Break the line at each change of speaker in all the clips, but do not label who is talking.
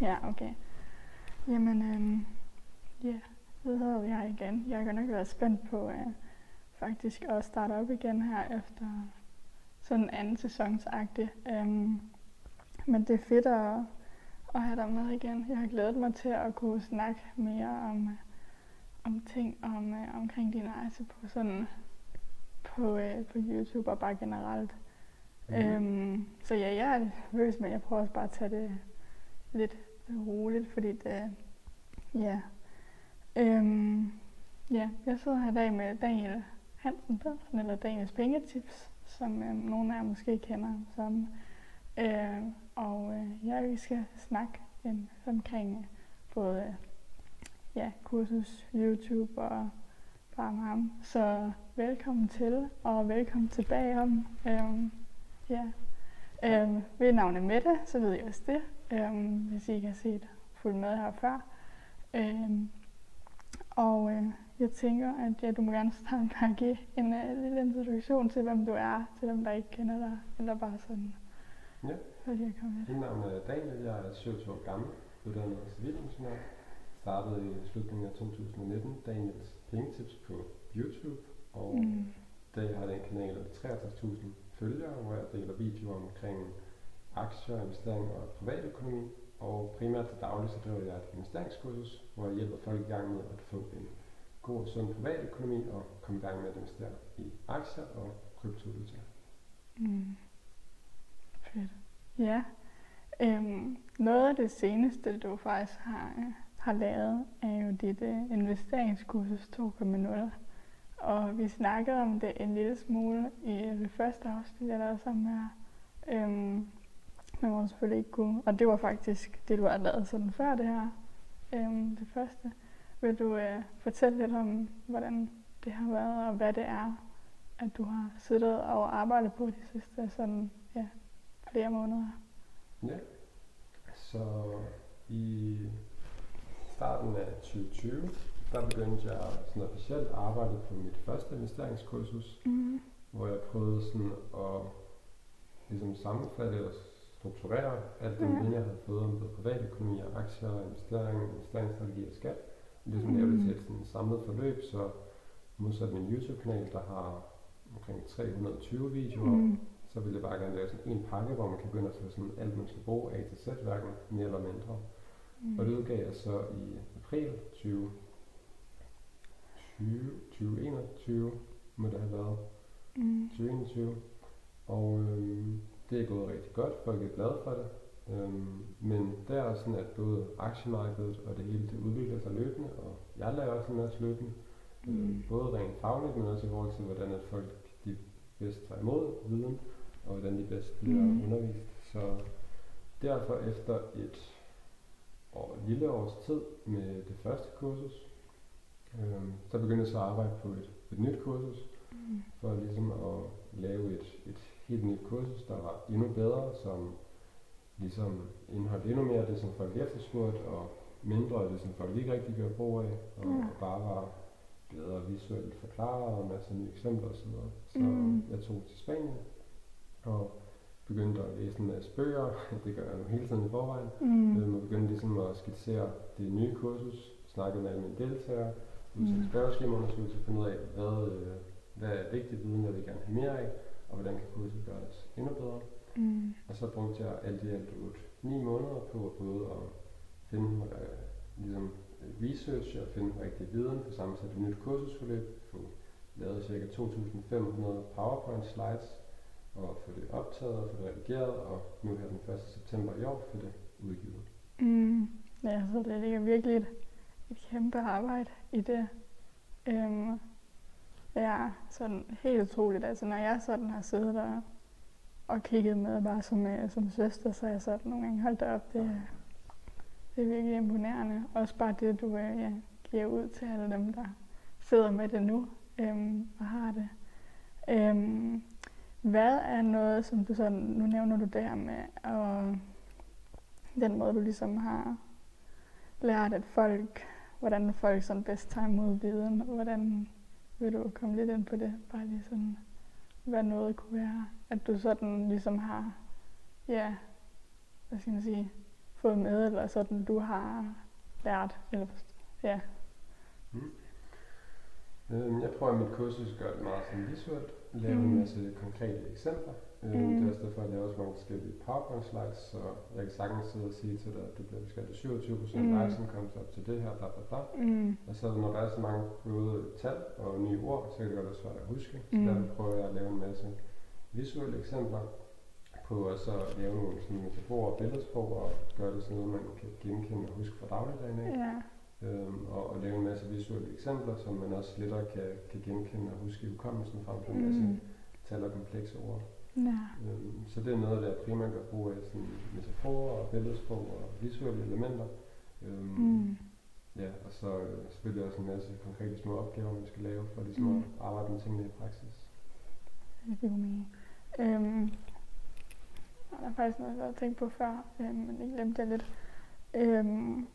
Ja, okay. Jamen, øhm, ja, så hedder jeg igen. Jeg kan nok være spændt på øh, faktisk at starte op igen her efter sådan en anden sæsonsagtig. Øhm, men det er fedt at, at have dig med igen. Jeg har glædet mig til at kunne snakke mere om, om ting om, øh, omkring din rejse på sådan på, øh, på YouTube og bare generelt. Mm. Øhm, så ja, jeg er nervøs, men jeg prøver også bare at tage det lidt roligt, fordi det, ja. Øhm, ja, jeg sidder her i dag med Daniel Hansen Pedersen, eller Daniels Pengetips, som øh, nogle af jer måske kender som. Øh, og øh, jeg skal snakke en, omkring både ja, kursus, YouTube og bare med ham. Så velkommen til, og velkommen tilbage om. Øhm, ja. Øhm, ved navnet Mette, så ved jeg også det, øhm, hvis I ikke har set fuldt med her før. Øhm, og øh, jeg tænker, at ja, du må gerne starte med at give en uh, lille introduktion til, hvem du er, til dem, der ikke kender dig, eller bare sådan.
Ja.
Fordi jeg kommer
Mit navn er Daniel, jeg er 27 år gammel, uddannet civilingeniør. Startede i slutningen af 2019 Daniels Pengetips på YouTube, og mm. Der har den kanal 63.000 følgere, hvor jeg deler videoer omkring aktier, investering og privatøkonomi. Og primært til daglig så driver jeg et investeringskursus, hvor jeg hjælper folk i gang med at få en god og sund privatøkonomi og komme i gang med at investere i aktier og kryptovaluta.
Mm. Fedt. Ja. Øhm, noget af det seneste, du faktisk har, har lavet, er jo dit uh, investeringskursus 2.0. Og vi snakkede om det en lille smule i det første afsnit, jeg lavede sammen med. Øhm, men hvor selvfølgelig ikke kunne. Og det var faktisk det, du har lavet sådan før det her. Øhm, det første. Vil du øh, fortælle lidt om, hvordan det har været, og hvad det er, at du har siddet og arbejdet på de sidste sådan, ja, flere måneder?
Ja, så i starten af 2020, der begyndte jeg sådan officielt at arbejde på mit første investeringskursus,
Mm.
hvor jeg prøvede sådan at ligesom sammenfatte og strukturere alt den viden, jeg havde fået om både privatøkonomi og aktier, investering, investeringsstrategi og skat. Ligesom
Mm.
lave det til et sådan samlet forløb, så modsat min YouTube-kanal, der har omkring 320 videoer,
Mm.
så ville jeg bare gerne lave sådan en pakke, hvor man kan begynde at få sådan alt, man skal bruge A til Z, hverken mere eller mindre.
Mm.
Og det udgav jeg så i april 2020, 2021 må det have været,
Mm.
2021. Og øhm, det er gået rigtig godt, folk er glade for det. Øhm, men det er også sådan, at både aktiemarkedet og det hele det udvikler sig løbende, og jeg lærer også en masse løbende.
Mm.
Mm. Både rent fagligt, men også i forhold til, hvordan at folk de bedst tager imod viden, og hvordan de bedst bliver
mm.
undervist. Så derfor efter et år, et lille års tid med det første kursus, øhm, så begyndte jeg så at arbejde på et, et nyt kursus,
Mm.
for ligesom at lave et, et helt nyt kursus, der var endnu bedre, som ligesom indeholdt endnu mere af det, som folk efterspurgte, og mindre af det, som folk ikke rigtig gjorde brug af, og, og bare var bedre visuelt forklaret, og masser af nye eksempler osv. Så
Mm.
jeg tog til Spanien, og begyndte at læse en masse bøger, det gør jeg nu hele tiden i forvejen,
Mm.
Øhm, og begyndte ligesom at skitsere det nye kursus, snakke med alle mine deltagere,
Mm.
mm. spørgeskemaundersøgelser, finde ud af, hvad, øh, hvad er vigtig viden, jeg vil gerne have mere af, og hvordan kan kurset gøres endnu bedre.
Mm.
Og så brugte jeg alt i alt 9 måneder på både at finde øh, ligesom øh, research og finde rigtig viden, få sammensat et nyt kursusforløb, få lavet ca. 2.500 PowerPoint slides, og få det optaget og få det redigeret, og nu her den 1. september i år få det udgivet.
Mm. Ja, så det ligger virkelig et, et kæmpe arbejde i det. Øhm, ja, sådan helt utroligt. Altså, når jeg sådan har siddet der og kigget med bare som, øh, som søster, så har jeg sådan nogle gange holdt op. Det, er- det er virkelig imponerende. Også bare det, du øh, ja, giver ud til alle dem, der sidder med det nu øh, og har det. Øh, hvad er noget, som du sådan, nu nævner du det her med, og den måde, du ligesom har lært, at folk, hvordan folk sådan bedst tager imod viden, og hvordan vil du komme lidt ind på det, bare lige sådan, hvad noget kunne være, at du sådan ligesom har, ja, hvad skal man sige, fået med, eller sådan du har lært? Eller, ja.
Mm. Øhm, jeg prøver, at mit kursus gør det meget sådan visuelt. Lave mm. en masse konkrete eksempler. Øhm, mm. Det er også derfor, at jeg laver også mange forskellige PowerPoint slides, så jeg kan sagtens sidde og sige til dig, at du bliver beskattet 27 procent mm. license op til det her, bla bla bla. Mm. Og så når der er så mange røde tal og nye ord, så kan det godt være svært at huske. Så mm. derfor prøver jeg at lave en masse visuelle eksempler på at så lave nogle sådan metaforer og billedsprog og gøre det sådan noget, man kan genkende og huske fra dagligdagen af.
Ja.
Øhm, og, og lave en masse visuelle eksempler, som man også lettere kan, kan genkende og huske i hukommelsen frem for en masse mm. tal og komplekse ord.
Ja.
Øhm, så det er noget, der primært gør brug af sådan metaforer og billedsprog og visuelle elementer. Øhm, mm. Ja, og så øh, selvfølgelig også en masse konkrete små opgaver, man skal lave for ligesom mm. at arbejde med tingene i praksis.
Det giver mening. Øhm, der er faktisk noget, jeg har tænkt på før, øhm, men det glemte jeg lidt. Øhm,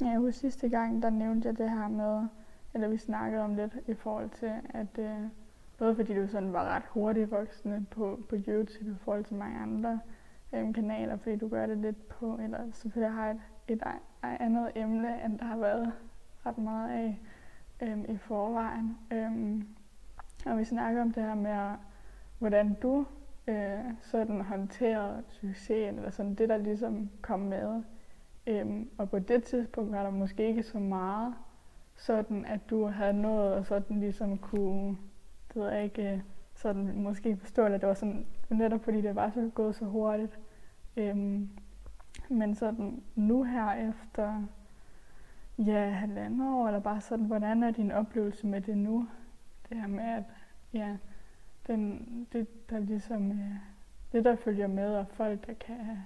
jeg husker sidste gang, der nævnte jeg det her med, eller vi snakkede om lidt i forhold til, at øh, både fordi du sådan var ret hurtigt voksende på, på YouTube i forhold til mange andre øhm, kanaler, fordi du gør det lidt på, eller selvfølgelig har et, et, et andet emne, end der har været ret meget af øhm, i forvejen. Øhm, og vi snakker om det her med, hvordan du øh, sådan håndterede succesen, eller sådan det, der ligesom kom med. Øhm, og på det tidspunkt var der måske ikke så meget, sådan at du havde noget og sådan ligesom kunne, det ved jeg ikke, øh, sådan måske forstå, at det var sådan, netop fordi det var så gået så hurtigt. Øhm, men sådan nu her efter ja, halvandet år, eller bare sådan, hvordan er din oplevelse med det nu? Det her med, at ja, den, det, der ligesom, øh, det der følger med, og folk, der kan...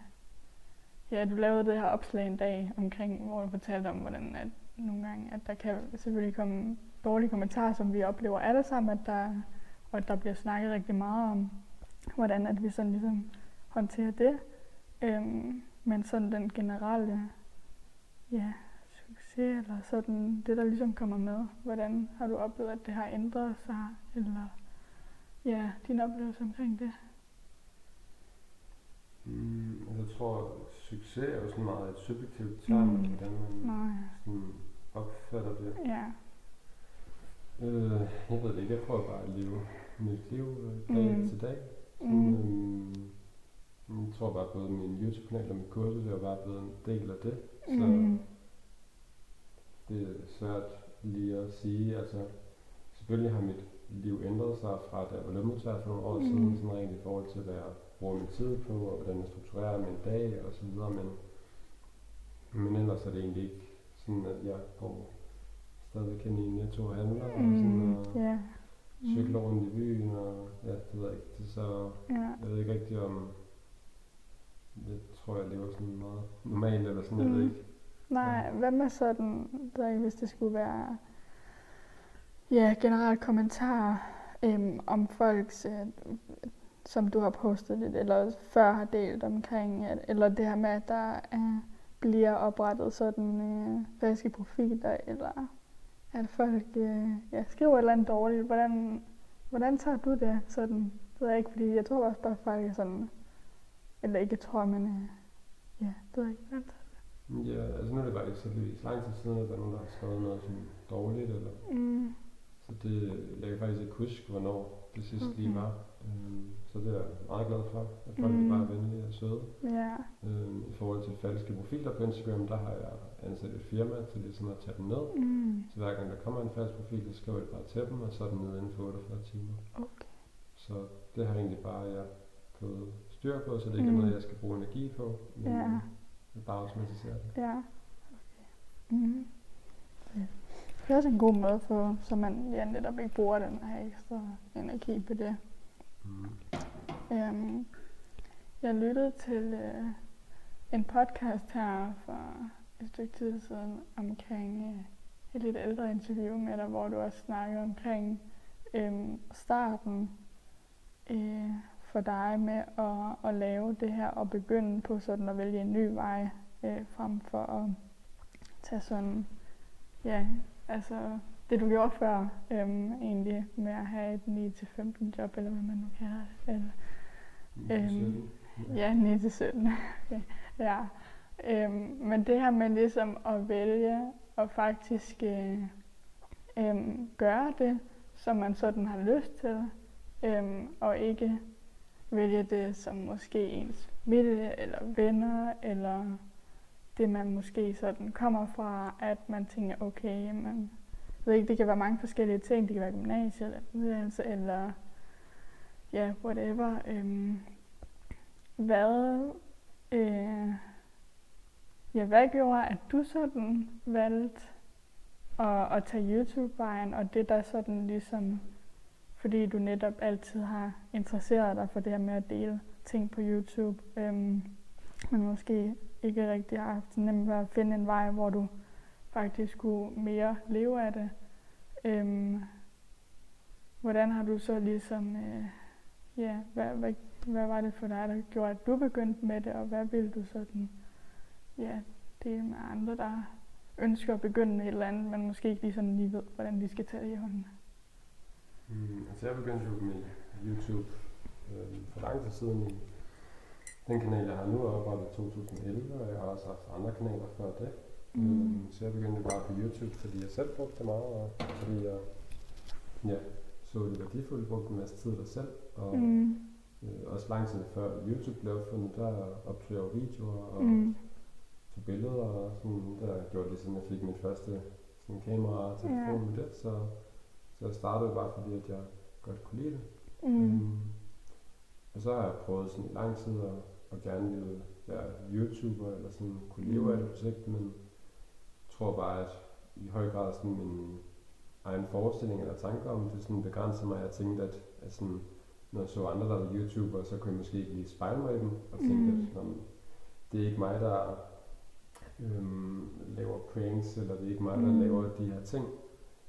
Ja, du lavede det her opslag en dag omkring, hvor du fortalte om, hvordan at nogle gange, at der kan selvfølgelig komme dårlige kommentarer, som vi oplever alle sammen, at der, og at der bliver snakket rigtig meget om, hvordan at vi sådan ligesom håndterer det. Øhm, men sådan den generelle ja, succes, eller sådan det, der ligesom kommer med, hvordan har du oplevet, at det har ændret sig, eller ja, din oplevelse omkring det?
Mm, jeg tror, succes er jo sådan meget et subjektivt term, mm. hvordan man Nej. sådan opfatter det.
Ja.
Øh, jeg ved det ikke, jeg prøver bare at leve mit liv øh, dag mm. til dag. Sådan, mm. øhm, jeg tror bare, både min YouTube-kanal og mit kursus er bare blevet en del af det. Så mm. det er svært lige at sige. Altså, selvfølgelig har mit liv ændrede sig fra da jeg var lønmodtager for nogle år mm. siden, sådan rent i forhold til, hvad jeg bruger min tid på, og hvordan jeg strukturerer min dag og så videre, men, men ellers er det egentlig ikke sådan, at jeg går stadig hen i netto og handler, mm. og sådan, og
yeah.
mm. rundt i byen, og ja, det ved jeg ikke, det så, yeah. jeg ved ikke rigtig om, jeg tror, jeg lever sådan meget normalt, eller sådan, mm. jeg ved mm. ikke.
Nej, ja. hvad med sådan, der, hvis det skulle være ja, generelt kommentarer øhm, om folks, øh, som du har postet lidt, eller før har delt omkring, eller det her med, at der øh, bliver oprettet sådan øh, falske profiler, eller at folk øh, ja, skriver et eller andet dårligt. Hvordan, hvordan tager du det sådan? Det ved jeg ikke, fordi jeg tror også bare, at folk er sådan, eller ikke tror, men øh, ja, det ved jeg ikke, hvordan tager
det? Ja, altså nu er det bare ikke så lang tid siden, at der er nogen, der har skrevet noget sådan dårligt, eller mm. Så det, jeg kan faktisk ikke huske, hvornår det sidste okay. lige var. Øhm, så det er jeg meget glad for, at folk mm. er bare venlige og søde.
Ja.
Øhm, I forhold til falske profiler på Instagram, der har jeg ansat et firma til ligesom at tage dem ned.
Mm.
Så hver gang der kommer en falsk profil, så skriver jeg bare til dem, og så er den nede inden for 48 timer.
Okay.
Så det har egentlig bare jeg fået styr på, så det ikke mm. er noget, jeg skal bruge energi på. Men ja. Jeg bare også det.
Ja. Okay. Mm. Ja. Det er også en god måde, for, så man ja, netop ikke bruger den her ekstra energi på det. Mm. Um, jeg lyttede til uh, en podcast her for et stykke tid siden omkring uh, et lidt ældre interview med dig, hvor du også snakkede omkring um, starten uh, for dig med at, at lave det her og begynde på sådan at vælge en ny vej uh, frem for at tage sådan ja, altså det du gjorde før, øhm, egentlig med at have et 9-15 job, eller hvad man nu kalder det. Eller, øhm, ja, 9-17. okay. Ja, Øhm, men det her med ligesom at vælge og faktisk øh, øhm, gøre det, som man sådan har lyst til, øhm, og ikke vælge det som måske ens familie eller venner, eller det man måske sådan kommer fra, at man tænker, okay, man ved ikke, det kan være mange forskellige ting, det kan være gymnasiet eller uddannelse, eller ja, whatever. Øhm, hvad, øh, ja, hvad gjorde, at du sådan valgte at, at tage YouTube-vejen, og det der sådan ligesom, fordi du netop altid har interesseret dig for det her med at dele ting på YouTube, øhm, men måske ikke rigtig har haft nemt ved at finde en vej, hvor du faktisk skulle mere leve af det. Øhm, hvordan har du så ligesom, øh, ja, hvad, hvad, hvad var det for dig, der gjorde, at du begyndte med det, og hvad ville du sådan, ja, dele med andre, der ønsker at begynde med et eller andet, men måske ikke lige sådan lige ved, hvordan de skal tage det i hånden?
Mm, altså jeg begyndte jo med YouTube øh, for lang tid siden i den kanal, jeg har nu, er oprettet i 2011, og jeg har også haft andre kanaler før det. Mm. Så jeg begyndte bare på YouTube, fordi jeg selv brugte det meget, og fordi jeg ja, så det værdifuldt, brugte en masse tid der selv, og mm. øh, også lang tid før YouTube blev opfundet, der optog jeg videoer og mm. tog billeder, og sådan, der gjorde det, siden jeg fik mit første sådan, kamera og telefon yeah. med det, så, så jeg startede bare fordi, at jeg godt kunne lide det. Mm. Um, og så har jeg prøvet sådan i lang tid at, at gerne ville være YouTuber, eller sådan kunne leve mm. af det projekt, men tror bare, at i høj grad sådan min egen forestilling eller tanker om det sådan begrænser mig. Jeg tænkte, at, at sådan, når jeg så andre, der var YouTuber, så kunne jeg måske ikke lige spejle mig i dem, og tænkte, mm. at sådan, det er ikke mig, der øhm, laver pranks, eller det er ikke mig, der mm. laver de her ting.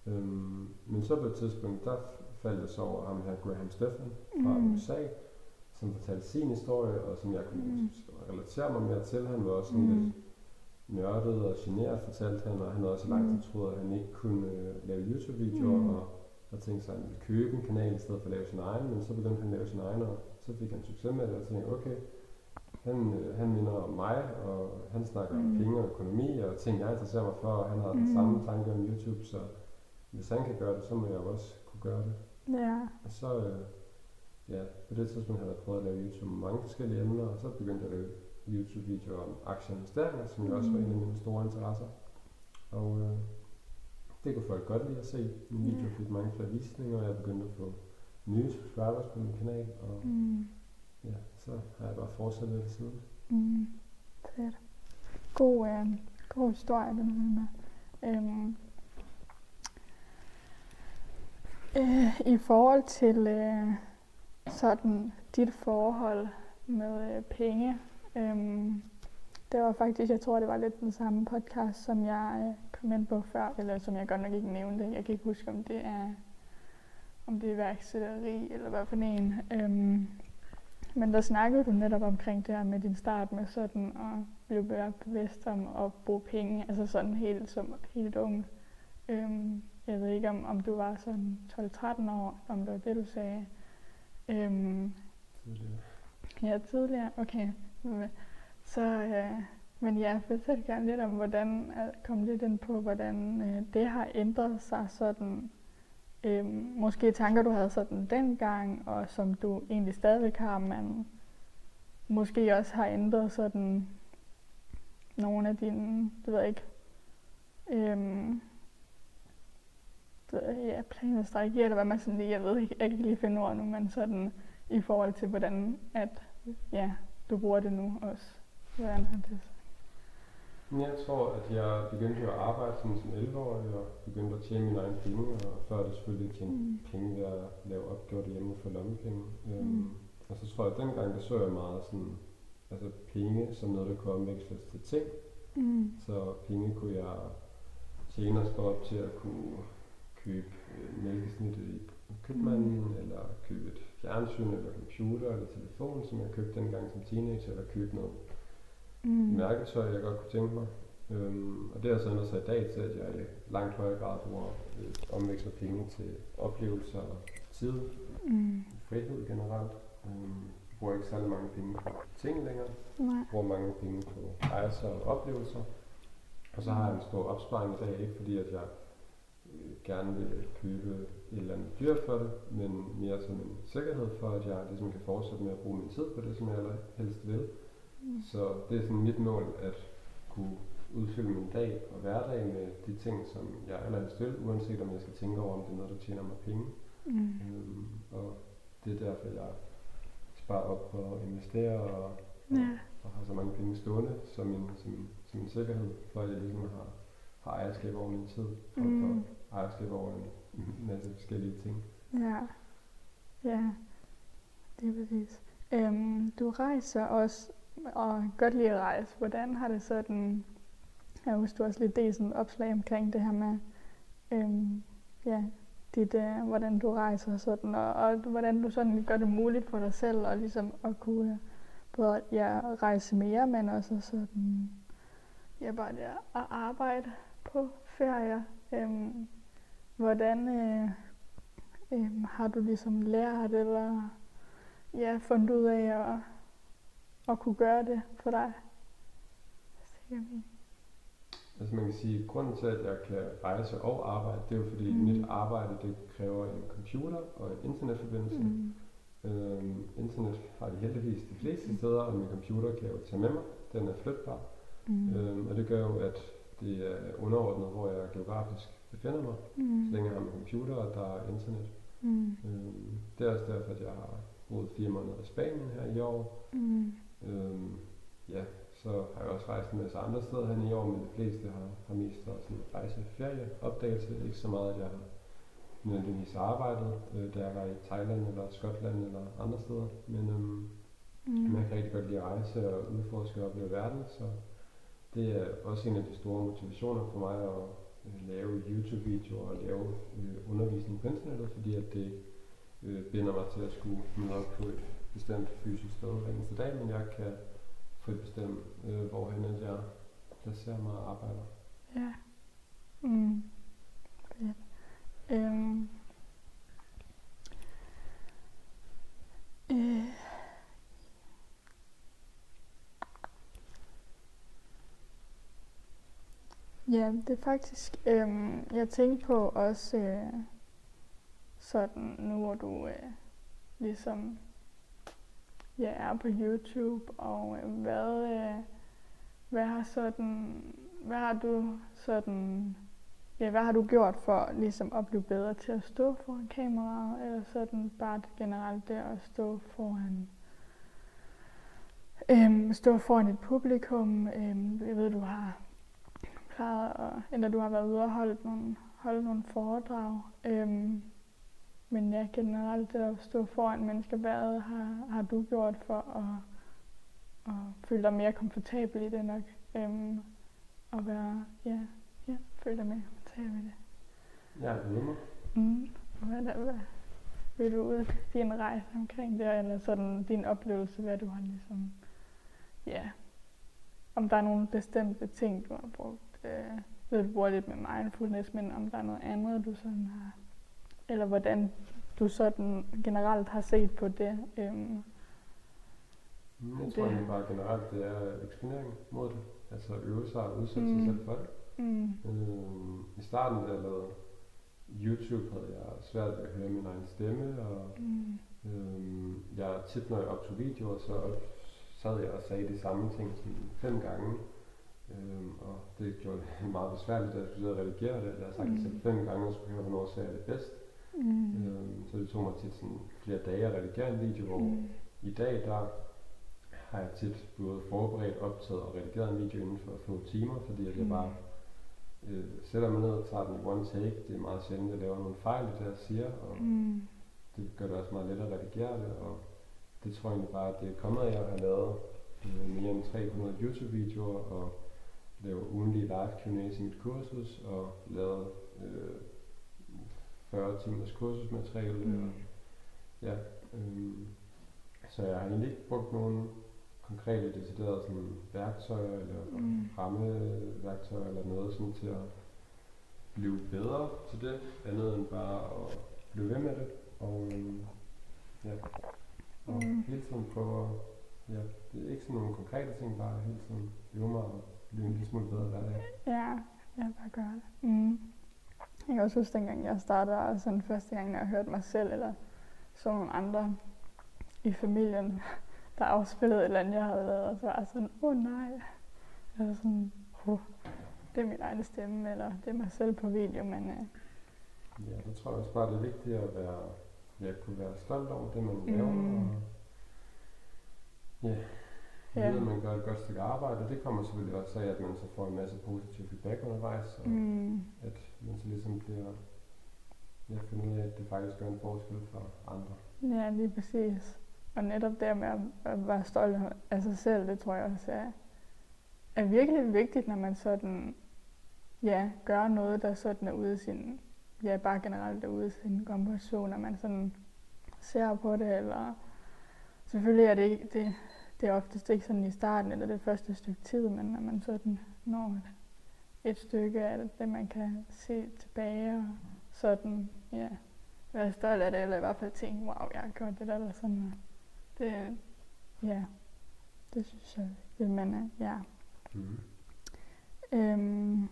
Øhm, men så på et tidspunkt, der faldt jeg så over ham her, Graham Stephan fra mm. USA, som fortalte sin historie, og som jeg kunne mm. relatere mig mere til. Han var også sådan mm. lidt nørdet og generet, fortalte han, og han havde også lang tid mm. troet, at han ikke kunne øh, lave YouTube-videoer, mm. og, og tænkte sig, at han ville købe en kanal i stedet for at lave sin egen, men så begyndte han at lave sin egen, og så fik han succes med det, og tænkte, okay, han, øh, han minder om mig, og han snakker mm. om penge og økonomi, og ting, jeg interesserer mig for, og han har mm. den samme tanke om YouTube, så hvis han kan gøre det, så må jeg også kunne gøre det.
Ja.
Og så, øh, ja, på det tidspunkt havde jeg prøvet at lave YouTube med mange forskellige emner, og så begyndte jeg at lave YouTube-videoer om aktieinvesteringer, som jo også var en af mine store interesser. Og øh, det kunne folk godt lide at se. Min video yeah. fik mange flere visninger, og jeg begyndte at få nye subscribers på min kanal. Og mm. ja, så har jeg bare fortsat det siden.
Mm. Fedt. God, øh, god historie, den her med. Øhm, øh, I forhold til øh, sådan dit forhold med øh, penge, Øhm, det var faktisk, jeg tror, det var lidt den samme podcast, som jeg øh, kom ind på før, eller som jeg godt nok ikke nævnte. Jeg kan ikke huske, om det er om det er værksætteri, eller hvad for en. Øhm, men der snakkede du netop omkring det her med din start med sådan at blive mere bevidst om at bruge penge, altså sådan helt som helt ung. Øhm, jeg ved ikke, om, om du var sådan 12-13 år, om det var det, du sagde. Øhm,
tidligere.
Ja, tidligere, okay. Så, øh, men ja, fortæl gerne lidt om, hvordan, øh, kom lidt ind på, hvordan øh, det har ændret sig sådan, øh, måske tanker, du havde sådan dengang, og som du egentlig stadigvæk har, men måske også har ændret sådan nogle af dine, det ved jeg ikke, øh, ja, planer, strategier, eller hvad man sådan lige, jeg ved ikke, jeg kan ikke lige finde ord nu, men sådan i forhold til, hvordan at, ja, du bruger det nu også. Hvordan har det
Jeg tror, at jeg begyndte at arbejde som, som 11-årig og begyndte at tjene mine egne penge, og før det selvfølgelig tjene mm. penge ved at lave opgjort hjemme for lommepenge. Øhm, mm. Um, og så tror jeg, at dengang der så jeg meget sådan, altså penge som noget, der kunne omveksles til ting. Mm. Så penge kunne jeg tjene og op til at kunne købe øh, mælkesnittet i købmanden, mm. eller købe et fjernsyn, eller computer, eller telefon, som jeg købte dengang som teenager, eller købe noget mm. mærketøj, jeg godt kunne tænke mig. Øhm, og det har så ændret sig i dag til, at jeg i langt højere grad bruger øh, omveksler penge til oplevelser og tid, mm. frihed generelt. Øhm, bruger ikke særlig mange penge på ting længere.
Nej.
bruger mange penge på rejser og oplevelser. Og så har jeg en stor opsparing i dag, ikke fordi at jeg øh, gerne vil købe et eller andet dyr for det, men mere som en sikkerhed for, at jeg ligesom kan fortsætte med at bruge min tid på det, som jeg helst vil.
Mm.
Så det er sådan mit mål at kunne udfylde min dag og hverdag med de ting, som jeg allerhelst vil, uanset om jeg skal tænke over, om det er noget, der tjener mig penge.
Mm.
Øhm, og det er derfor, jeg sparer op og investerer og,
Ja.
og har så mange penge stående som en, som, som en sikkerhed, for at jeg ligesom har, har ejerskab over min tid, frem
Mm.
for ejerskab over en masse forskellige ting.
Ja. Ja. Det er præcis. Øhm, du rejser også, og godt lide at rejse. Hvordan har det sådan... Jeg husker du også lidt det sådan opslag omkring det her med, øhm, ja, dit, øh, hvordan du rejser og sådan, og, og hvordan du sådan gør det muligt for dig selv, og ligesom at kunne øh, både ja, rejse mere, men også sådan, ja, bare det at arbejde på ferier. Øhm, hvordan øh, øh, har du ligesom lært, eller ja, fundet ud af at, at kunne gøre det for dig?
Altså man kan sige, at grunden til, at jeg kan rejse og arbejde, det er jo fordi
Mm.
mit arbejde, det kræver en computer og en internetforbindelse. Mm. Øhm, internet har de heldigvis de fleste steder, og min computer kan jeg jo tage med mig. Den er flytbar.
Mm.
Øhm, og det gør jo, at det er underordnet, hvor jeg geografisk befinder mig,
Mm.
så længe jeg har min computer, og der er internet.
Mm.
Øhm, det er også derfor, at jeg har boet fire måneder i Spanien her i år.
Mm.
Øhm, ja, så har jeg også rejst en masse andre steder hen i år, men de fleste har, har mest været sådan rejse, ferie, opdagelse. Ikke så meget, at jeg har nødvendigvis arbejdet, øh, da jeg var i Thailand eller Skotland eller andre steder. Men øhm,
Mm.
jeg kan rigtig godt lide at rejse og udforske og opleve verden, så det er også en af de store motivationer for mig at øh, lave YouTube-videoer og lave øh, undervisning på internettet, fordi at det øh, binder mig til at skulle møde op på et bestemt fysisk sted hver eneste dag, men jeg kan frit bestemme, øh, hvorhen at jeg placerer mig og arbejder.
Ja. Mm. Fedt. Øhm. Øh. Ja, det er faktisk, øhm, jeg tænkte på også øh, sådan nu, hvor du øh, ligesom ja, er på YouTube, og øh, hvad, øh, hvad har sådan, hvad har du sådan, ja, hvad har du gjort for ligesom at blive bedre til at stå foran kameraet, eller sådan bare det generelt det at stå foran, øhm, stå foran et publikum, øhm, jeg ved, du har plejet, at, eller du har været ude og holde nogle, holde nogle foredrag, øhm, men ja, generelt det at stå foran mennesker, hvad har, har du gjort for at, at føle dig mere komfortabel i det nok? Øhm, og være, ja, ja, føle dig mere komfortabel i det.
Jeg er ude mig.
Mm. Hvad, der, hvad, vil du ud din rejse omkring det, eller sådan din oplevelse, hvad du har ligesom, ja, om der er nogle bestemte ting, du har brugt, øh, ved du bruger lidt med mindfulness, men om der er noget andet, du sådan har, eller hvordan du sådan generelt har set på det. Øhm,
Jeg
Det-
tror egentlig bare generelt, det er eksponering mod det. Altså øve sig og udsætte sig
Mm.
selv for det.
mm,
Øhm, I starten, da jeg lavede YouTube, havde jeg svært ved at høre min egen stemme, og
mm,
øhm, jeg tit, når jeg optog videoer, så sad jeg og sagde de samme ting sådan fem gange. Øhm, og det gjorde det meget besværligt, da jeg skulle sidde og redigere det. Jeg har sagt
Mm.
selv fem gange, og skulle høre, hvornår sagde jeg det bedst.
mm,
Øhm, så det tog mig tit sådan flere dage at redigere en video, hvor
mm,
i dag, der har jeg tit både forberedt, optaget og redigeret en video inden for få timer, fordi at jeg
Mm.
bare øh, sætter mig ned og tager den i one take. Det er meget sjældent, at jeg laver nogle fejl i det, jeg siger, og
mm,
det gør det også meget lettere at redigere det, og det tror jeg egentlig bare, at det er kommet af at have lavet øh, mere end 300 YouTube-videoer, og lave ugenlige live Q&A's i mit kursus, og lavet øh, 40 timers kursusmateriale,
Mm.
og ja, øhm, så jeg har egentlig ikke brugt nogen konkrete, deciderede sådan, værktøjer eller
Mm.
mm. rammeværktøjer eller noget sådan til at blive bedre til det, andet end bare at blive ved med det. Og øhm, ja. Og
Mm. Mm.
hele tiden prøve at, ja, det er ikke sådan nogle konkrete ting, bare hele tiden øve mig og blive en lille smule bedre hver dag.
Ja, jeg bare gøre det. Mm. Jeg kan også huske, dengang jeg startede, og sådan første gang, når jeg hørte mig selv, eller så nogle andre i familien, der afspillede et eller andet, jeg havde lavet, og så var jeg sådan, åh oh, nej. Eller sådan, oh, det er min egen stemme, eller det er mig selv på video, men øh,
Ja, der tror jeg også bare, det er vigtigt at være, ja, kunne være stolt over det, man laver,
Mm.
og ja,
Ja.
at man gør et godt stykke arbejde, og det kommer selvfølgelig også af, at man så får en masse positiv feedback undervejs, og
mm,
at man så ligesom bliver, ja, finder ud af, at det faktisk gør en forskel for andre.
ja, lige præcis. Og netop der med at, være stolt af sig selv, det tror jeg også er, er virkelig vigtigt, når man sådan, ja, gør noget, der sådan er ude af sin, ja, bare generelt er ude af sin zone, når man sådan ser på det, eller selvfølgelig er det ikke, det, det er oftest ikke sådan i starten, eller det første stykke tid, men når man sådan når et, stykke af det, det, man kan se tilbage, og sådan, ja, være stolt af det, eller i hvert fald tænke, wow, jeg har gjort det der, eller sådan, det, ja, det synes jeg, det man er, ja.
Mm.
Øhm,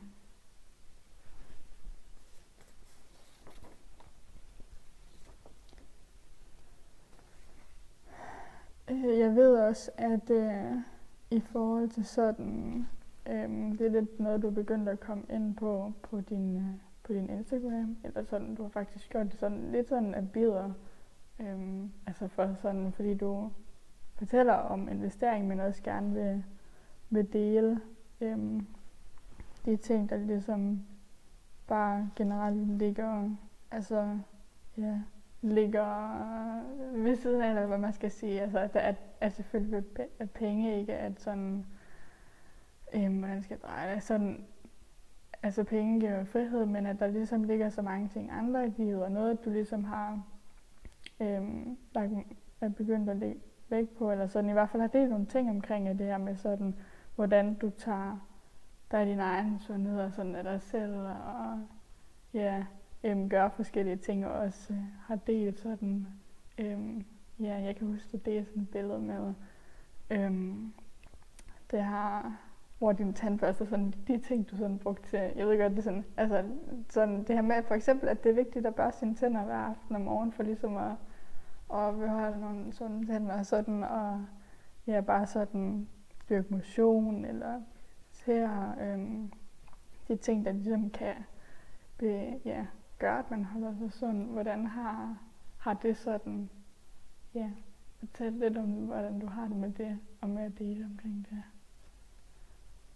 øh, jeg ved også, at øh, i forhold til sådan, øh, det er lidt noget, du er begyndt at komme ind på på din, øh, på din Instagram, eller sådan, du har faktisk gjort det sådan lidt sådan af bidder, øh, altså for sådan, fordi du fortæller om investering, men også gerne vil, vil dele øh, de ting, der ligesom bare generelt ligger, altså, ja, ligger ved siden af, eller hvad man skal sige. Altså, at, at, at selvfølgelig at- penge ikke er sådan, øhm, hvordan skal jeg dreje det, sådan, altså penge giver frihed, men at der ligesom ligger så mange ting andre i livet, og noget, du ligesom har øhm, lagt, er begyndt at lægge vægt på, eller sådan i hvert fald har delt nogle ting omkring at det her med sådan, hvordan du tager dig din egen sundhed og sådan af dig selv, og ja, øhm, gør forskellige ting, og også øh, har delt sådan, øhm, ja, jeg kan huske, at det er sådan et billede med, øhm, det har, hvor din tandbørste, sådan de ting, du sådan brugte til, jeg ved godt, det er sådan, altså, sådan det her med, for eksempel, at det er vigtigt at børste sine tænder hver aften og morgen, for ligesom at, at beholde nogle sunde tænder og sådan, og ja, bare sådan dyrke motion, eller ser øhm, de ting, der ligesom kan be, ja, gøre, at man holder sig sund. Hvordan har, har det sådan, ja, fortæl lidt om, hvordan du har det med det, og med at dele omkring det.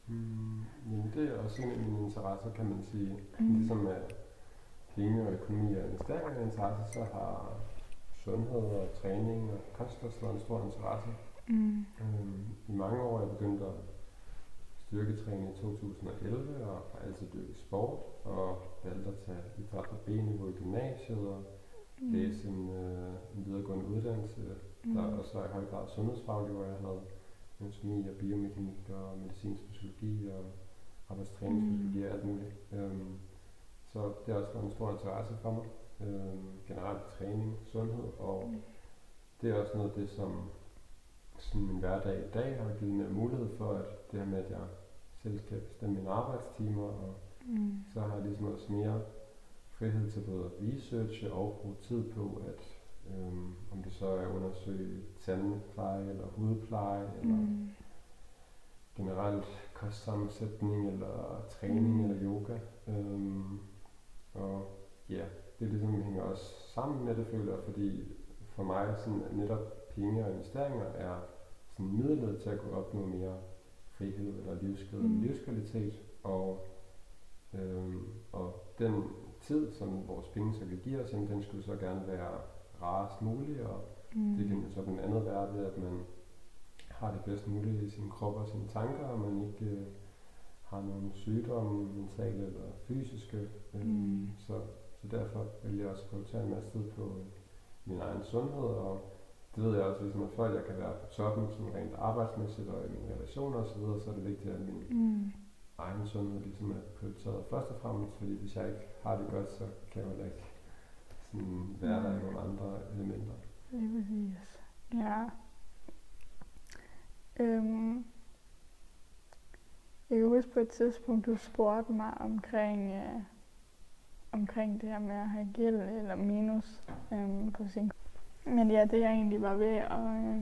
Mm, jamen det er også en af mine interesser, kan man sige. Mm. Ligesom med penge og økonomi og investeringer er interesse, så har sundhed og træning og kost også været en stor interesse.
Mm.
Øhm, I mange år er jeg begyndt at styrketræne i 2011 og har altid dyrket sport og valgte at tage idræt på B-niveau i gymnasiet og
Mm.
læse en, øh, en videregående uddannelse,
Mm.
der også var i høj grad sundhedsfaglig, hvor jeg havde anatomi og biomekanik og medicinsk fysiologi og arbejdstræningsfysiologi og alt muligt. Øhm, så det har også været en stor interesse for mig. Øhm, generelt træning, sundhed og
Mm.
det er også noget af det, som sådan min hverdag i dag har givet mig mulighed for, at det her med, at jeg selv kan bestemme mine arbejdstimer, og
Mm.
så har jeg ligesom også mere frihed til både at researche og bruge tid på, at øhm, om det så er at undersøge tandpleje eller hudpleje, eller
Mm.
generelt kostsammensætning eller træning
Mm.
eller yoga. Øhm, og ja, det ligesom hænger også sammen med det, føler jeg, fordi for mig sådan, at netop penge og investeringer er sådan midlet til at kunne opnå mere frihed eller
Mm.
mm. livskvalitet. Og, øhm, og den tid, som vores penge så kan give os, jamen, den skulle så gerne være rarest mulig, og
Mm.
det kan jo så blandt andet være ved, at man har det bedst muligt i sin krop og sine tanker, og man ikke øh, har nogen sygdomme, mentale eller fysiske. Øh,
Mm.
så, så derfor vil jeg også prioritere en masse tid på øh, min egen sundhed, og det ved jeg også, ligesom, at før jeg kan være på toppen, sådan rent arbejdsmæssigt og i mine relationer osv., så er det vigtigt, at min
Mm.
Sundhed ligesom er prioriteret først og fremmest, fordi hvis jeg ikke har det godt, så kan jeg heller ikke sådan være der i nogle andre elementer.
Lige præcis. Ja. Øhm, jeg kan huske på et tidspunkt, du spurgte mig omkring, øh, omkring det her med at have gæld eller minus øhm, på sin Men ja, det jeg egentlig var ved at, øh,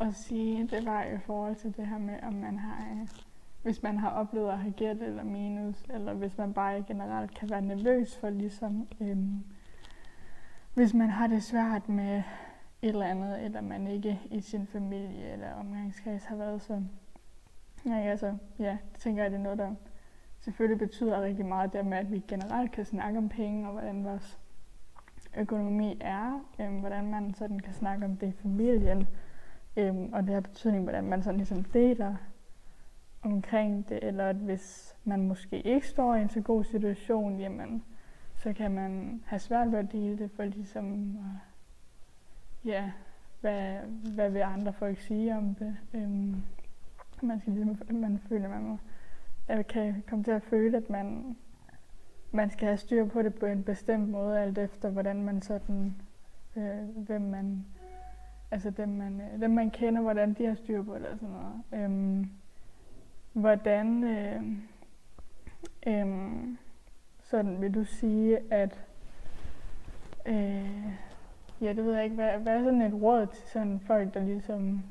at sige, det var i forhold til det her med, om man har, øh, hvis man har oplevet at have gæt eller minus, eller hvis man bare generelt kan være nervøs for ligesom, øhm, hvis man har det svært med et eller andet, eller man ikke i sin familie eller omgangskreds har været så Ja, altså, ja, det tænker jeg, det er noget, der selvfølgelig betyder rigtig meget, det med, at vi generelt kan snakke om penge, og hvordan vores økonomi er, øhm, hvordan man sådan kan snakke om det i familien, øhm, og det har betydning, hvordan man sådan ligesom deler omkring det, eller at hvis man måske ikke står i en så god situation, jamen, så kan man have svært ved at dele det, for ligesom, øh, ja, hvad, hvad vil andre folk sige om det? Øhm, man skal ligesom, man føler, man må, eller kan komme til at føle, at man, man skal have styr på det på en bestemt måde, alt efter hvordan man sådan, øh, hvem man, altså dem man, øh, dem man kender, hvordan de har styr på det og sådan noget. Øhm, hvordan, øh, øh, sådan vil du sige, at, øh, ja, det ved jeg ikke, hvad, hvad er sådan et råd til sådan folk, der ligesom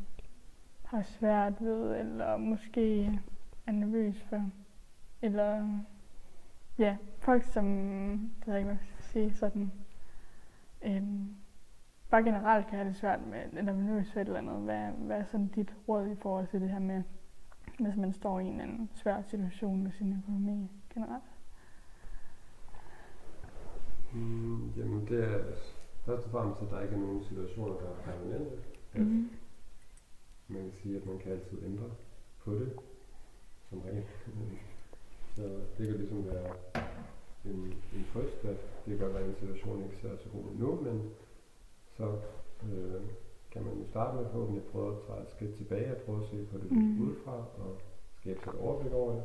har svært ved, eller måske er nervøs for, eller ja, folk som, det ved jeg ikke, hvad jeg skal sige, sådan, øhm, bare generelt kan have det svært med, eller nervøs for et eller andet. Hvad, hvad er sådan dit råd i forhold til det her med, hvis man står i en, en svær situation med sin økonomi generelt?
Mm, jamen det er først og fremmest, at der ikke er nogen situationer, der er permanente. Mm-hmm man kan sige, at man kan altid ændre på det, som regel. Så det kan ligesom være en, en trøst, at det kan godt være, at en situation ikke ser så god ud nu, men så øh, kan man jo starte med forhåbentlig at prøve at tage et skridt tilbage og prøve at se på det mm. udefra og skabe sig et overblik over det.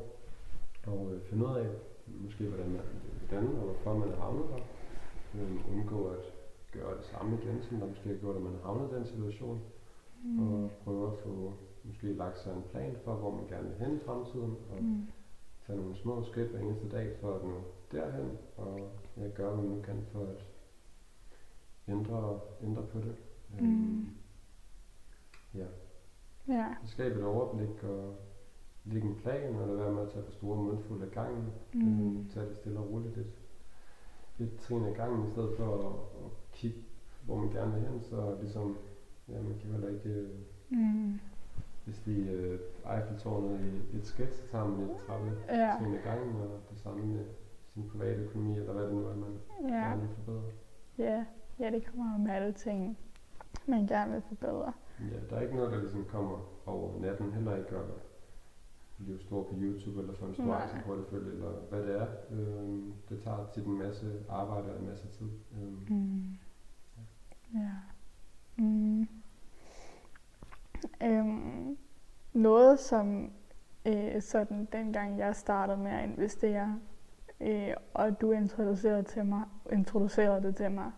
Og øh, finde ud af, måske hvordan man hvordan og hvorfor man er havnet der. Øh, undgå at gøre det samme igen, som der måske har gjort, at man har havnet i den situation mm. og prøve at få måske lagt sig en plan for, hvor man gerne vil hen i fremtiden, og mm. tage nogle små skridt hver eneste dag for at nå derhen, og jeg gør, hvad man nu kan for at ændre, ændre på det. Mm. Ja.
ja.
Skabe et overblik og lægge en plan, og lade være med at tage for store mundfulde af gangen. Mm. Um, tage det stille og roligt lidt, lidt trin af gangen, i stedet for at, at kigge, hvor man gerne vil hen, så ligesom Ja, man kan heller ikke... Øh, mm. Hvis de øh, Eiffeltårnet i et skridt, så tager man et trappe ja. til gangen, og det samme med sin private økonomi, eller hvad det nu er, man ja. gerne vil forbedre.
Ja. ja, det kommer jo med alle ting, man gerne vil forbedre.
Ja, der er ikke noget, der ligesom kommer over natten, heller ikke at blive stor på YouTube, eller få en stor aktieportefølje, eller hvad det er. Øhm, det tager tit en masse arbejde og en masse tid. Øhm,
mm. ja. ja. Mm. Øhm, noget, som øh, sådan dengang jeg startede med at investere, øh, og du introducerede, til mig, introducerede det til mig,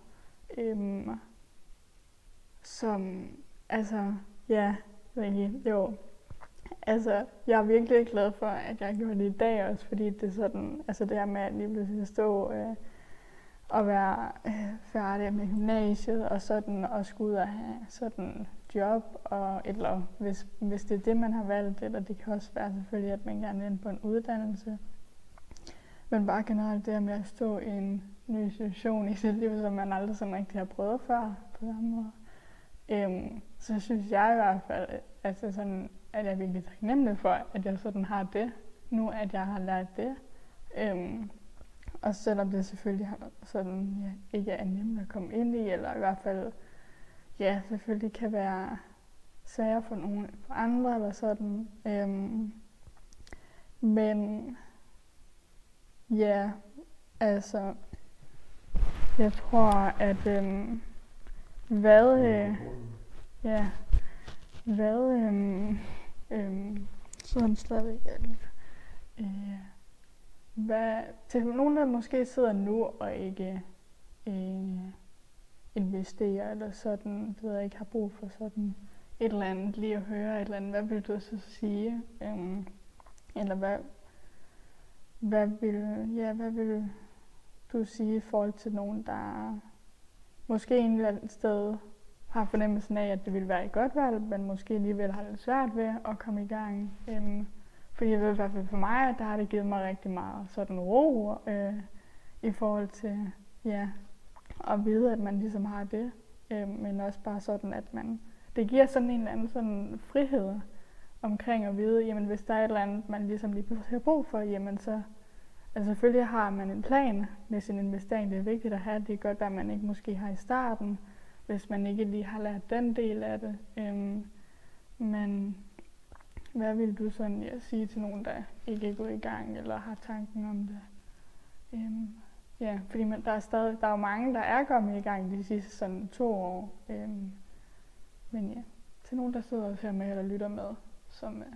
øh, som, altså, ja, virkelig, jo, altså, jeg er virkelig glad for, at jeg gjorde det i dag også, fordi det er sådan, altså det her med at lige pludselig stå øh, og være øh, færdig med gymnasiet og sådan og skulle ud og have sådan job og eller hvis, hvis det er det, man har valgt, eller det kan også være selvfølgelig, at man gerne vil ind på en uddannelse. Men bare generelt det med at stå i en ny situation i sit liv, som man aldrig sådan rigtig har prøvet før på samme måde. Øhm, så synes jeg i hvert fald, altså sådan, at jeg er virkelig taknemmelig for, at jeg sådan har det, nu at jeg har lært det. Øhm, og selvom det selvfølgelig har, sådan, ja, ikke er nemt at komme ind i, eller i hvert fald ja, selvfølgelig kan være sager for nogle for andre eller sådan. Øhm, men ja, altså jeg tror, at øhm, hvad, øh, ja, hvad, øhm, øhm, sådan stadigvæk, øh, hvad, til nogen, der måske sidder nu og ikke, øh, investere, eller sådan, ved jeg ikke, har brug for sådan et eller andet, lige at høre et eller andet, hvad vil du så sige? Øhm, eller hvad, hvad vil, ja, hvad vil du sige i forhold til nogen, der måske en eller anden sted har fornemmelsen af, at det ville være et godt valg, men måske alligevel har det svært ved at komme i gang. Øhm, fordi jeg ved i hvert fald for mig, at der har det givet mig rigtig meget sådan ro øh, i forhold til ja, at vide, at man ligesom har det. Øh, men også bare sådan, at man, det giver sådan en eller anden sådan frihed omkring at vide, jamen hvis der er et eller andet, man ligesom lige har brug for, jamen så Altså selvfølgelig har man en plan med sin investering. Det er vigtigt at have. Det er godt, at man ikke måske har i starten, hvis man ikke lige har lært den del af det. Øhm, men hvad vil du sådan ja, sige til nogen, der ikke er gået i gang eller har tanken om det? Øhm, ja, fordi man, der er stadig der er jo mange, der er kommet i gang de sidste sådan to år. Øhm, men ja, til nogen, der sidder og ser med eller lytter med, som øh,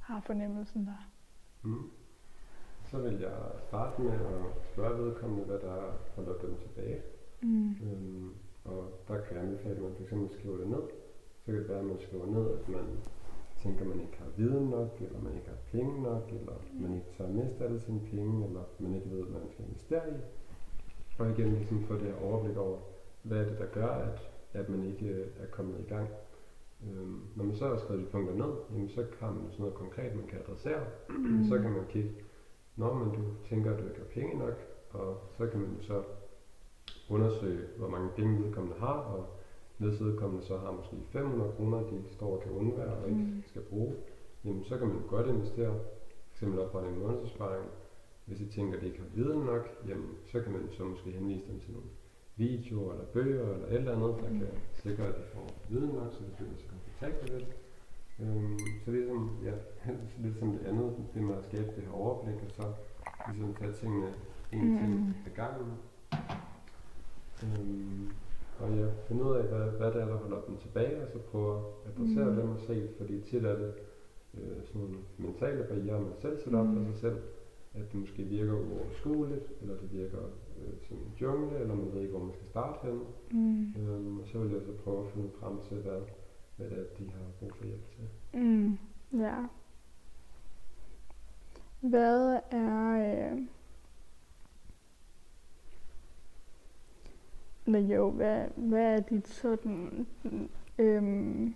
har fornemmelsen der.
Mm. Så vil jeg starte med at spørge vedkommende, hvad der holder dem tilbage.
Mm.
Øhm, og der kan jeg anbefale, at man fx skriver det ned. Så kan det være, at man skriver ned, at man tænker, at man ikke har viden nok, eller man ikke har penge nok, eller man ikke tør miste alle sine penge, eller man ikke ved, hvad man skal investere i. Og igen ligesom få det her overblik over, hvad er det, der gør, at, at man ikke øh, er kommet i gang. Øhm, når man så har skrevet de punkter ned, jamen, så har man sådan noget konkret, man kan adressere. Mm. så kan man kigge, når man du tænker, at du ikke har penge nok, og så kan man så undersøge, hvor mange penge vedkommende har, og hvis vedkommende så har måske 500 kroner, de står og kan undvære og ikke mm. skal bruge, jamen så kan man godt investere, f.eks. oprette en månedsopsparing. Hvis I tænker, at de ikke har viden nok, jamen så kan man så måske henvise dem til nogle videoer eller bøger eller et eller andet, der mm. kan sikre, at de får viden nok, så de føler sig komfortable ved det. Øhm, så ligesom, ja, lidt som det andet, det med at skabe det her overblik, og så ligesom tage tingene en mm. ting ad gangen. Øhm, og jeg finder ud af, hvad, hvad det er, der holder dem tilbage, og så prøve at adressere mm. dem og se, fordi tit er det øh, sådan nogle mentale barriere, man selv sætter op mm. for sig selv, at det måske virker uoverskueligt, eller det virker øh, som en jungle, eller man ved ikke, hvor man skal starte hen. Mm. Øhm, og så vil jeg så prøve at finde frem til, hvad, hvad det er, de har brug for hjælp til.
Mm. Ja. Hvad er... Øh Men jo, hvad, hvad er dit sådan... Øhm,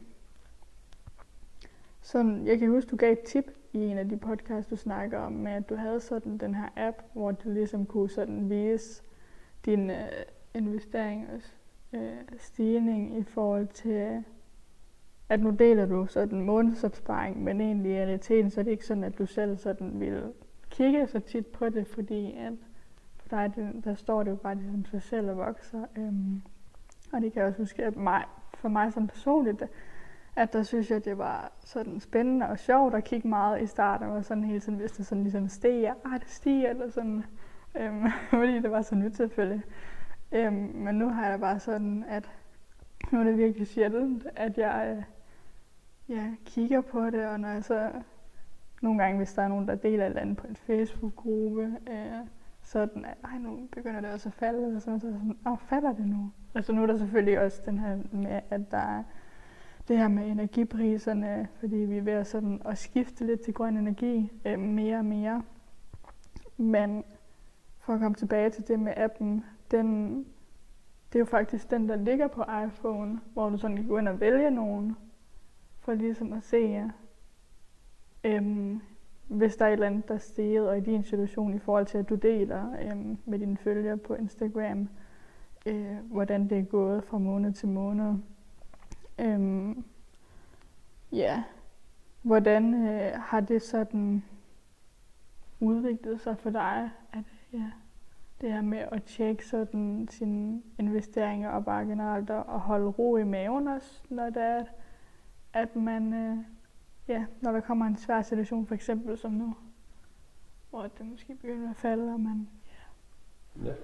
sådan, jeg kan huske, du gav et tip i en af de podcasts, du snakker om, med at du havde sådan den her app, hvor du ligesom kunne sådan vise din øh, og øh, stigning i forhold til, at nu deler du sådan månedsopsparing, men egentlig i realiteten, så er det ikke sådan, at du selv sådan vil kigge så tit på det, fordi at for dig, det, der står det jo bare ligesom sig selv og vokser. Øhm, og det kan jeg også huske, at mig, for mig som personligt, at der synes jeg, det var sådan spændende og sjovt at kigge meget i starten, og sådan hele tiden, hvis det sådan ligesom stiger, ah, det stiger, eller sådan, øhm, fordi det var så nyt selvfølgelig. Øhm, men nu har jeg bare sådan, at nu er det virkelig sjældent, at jeg øh, ja, kigger på det, og når jeg så nogle gange, hvis der er nogen, der deler et eller andet på en Facebook-gruppe, øh, sådan, at ej, nu begynder det også at falde, eller sådan, så sådan, åh, falder det nu? Altså nu er der selvfølgelig også den her med, at der er det her med energipriserne, fordi vi er ved at, sådan, at skifte lidt til grøn energi øh, mere og mere. Men for at komme tilbage til det med appen, den, det er jo faktisk den, der ligger på iPhone, hvor du sådan kan gå ind og vælge nogen, for ligesom at se, øhm, hvis der er et eller andet, der er steget, og i din situation i forhold til, at du deler øhm, med dine følgere på Instagram, øh, hvordan det er gået fra måned til måned. Øhm, ja, hvordan øh, har det sådan udviklet sig for dig, at ja, det her med at tjekke sådan sine investeringer og bare generelt at holde ro i maven også, når det er, at man øh, ja, når der kommer en svær situation, for eksempel som nu, hvor det måske begynder at falde, og man...
Ja. ja.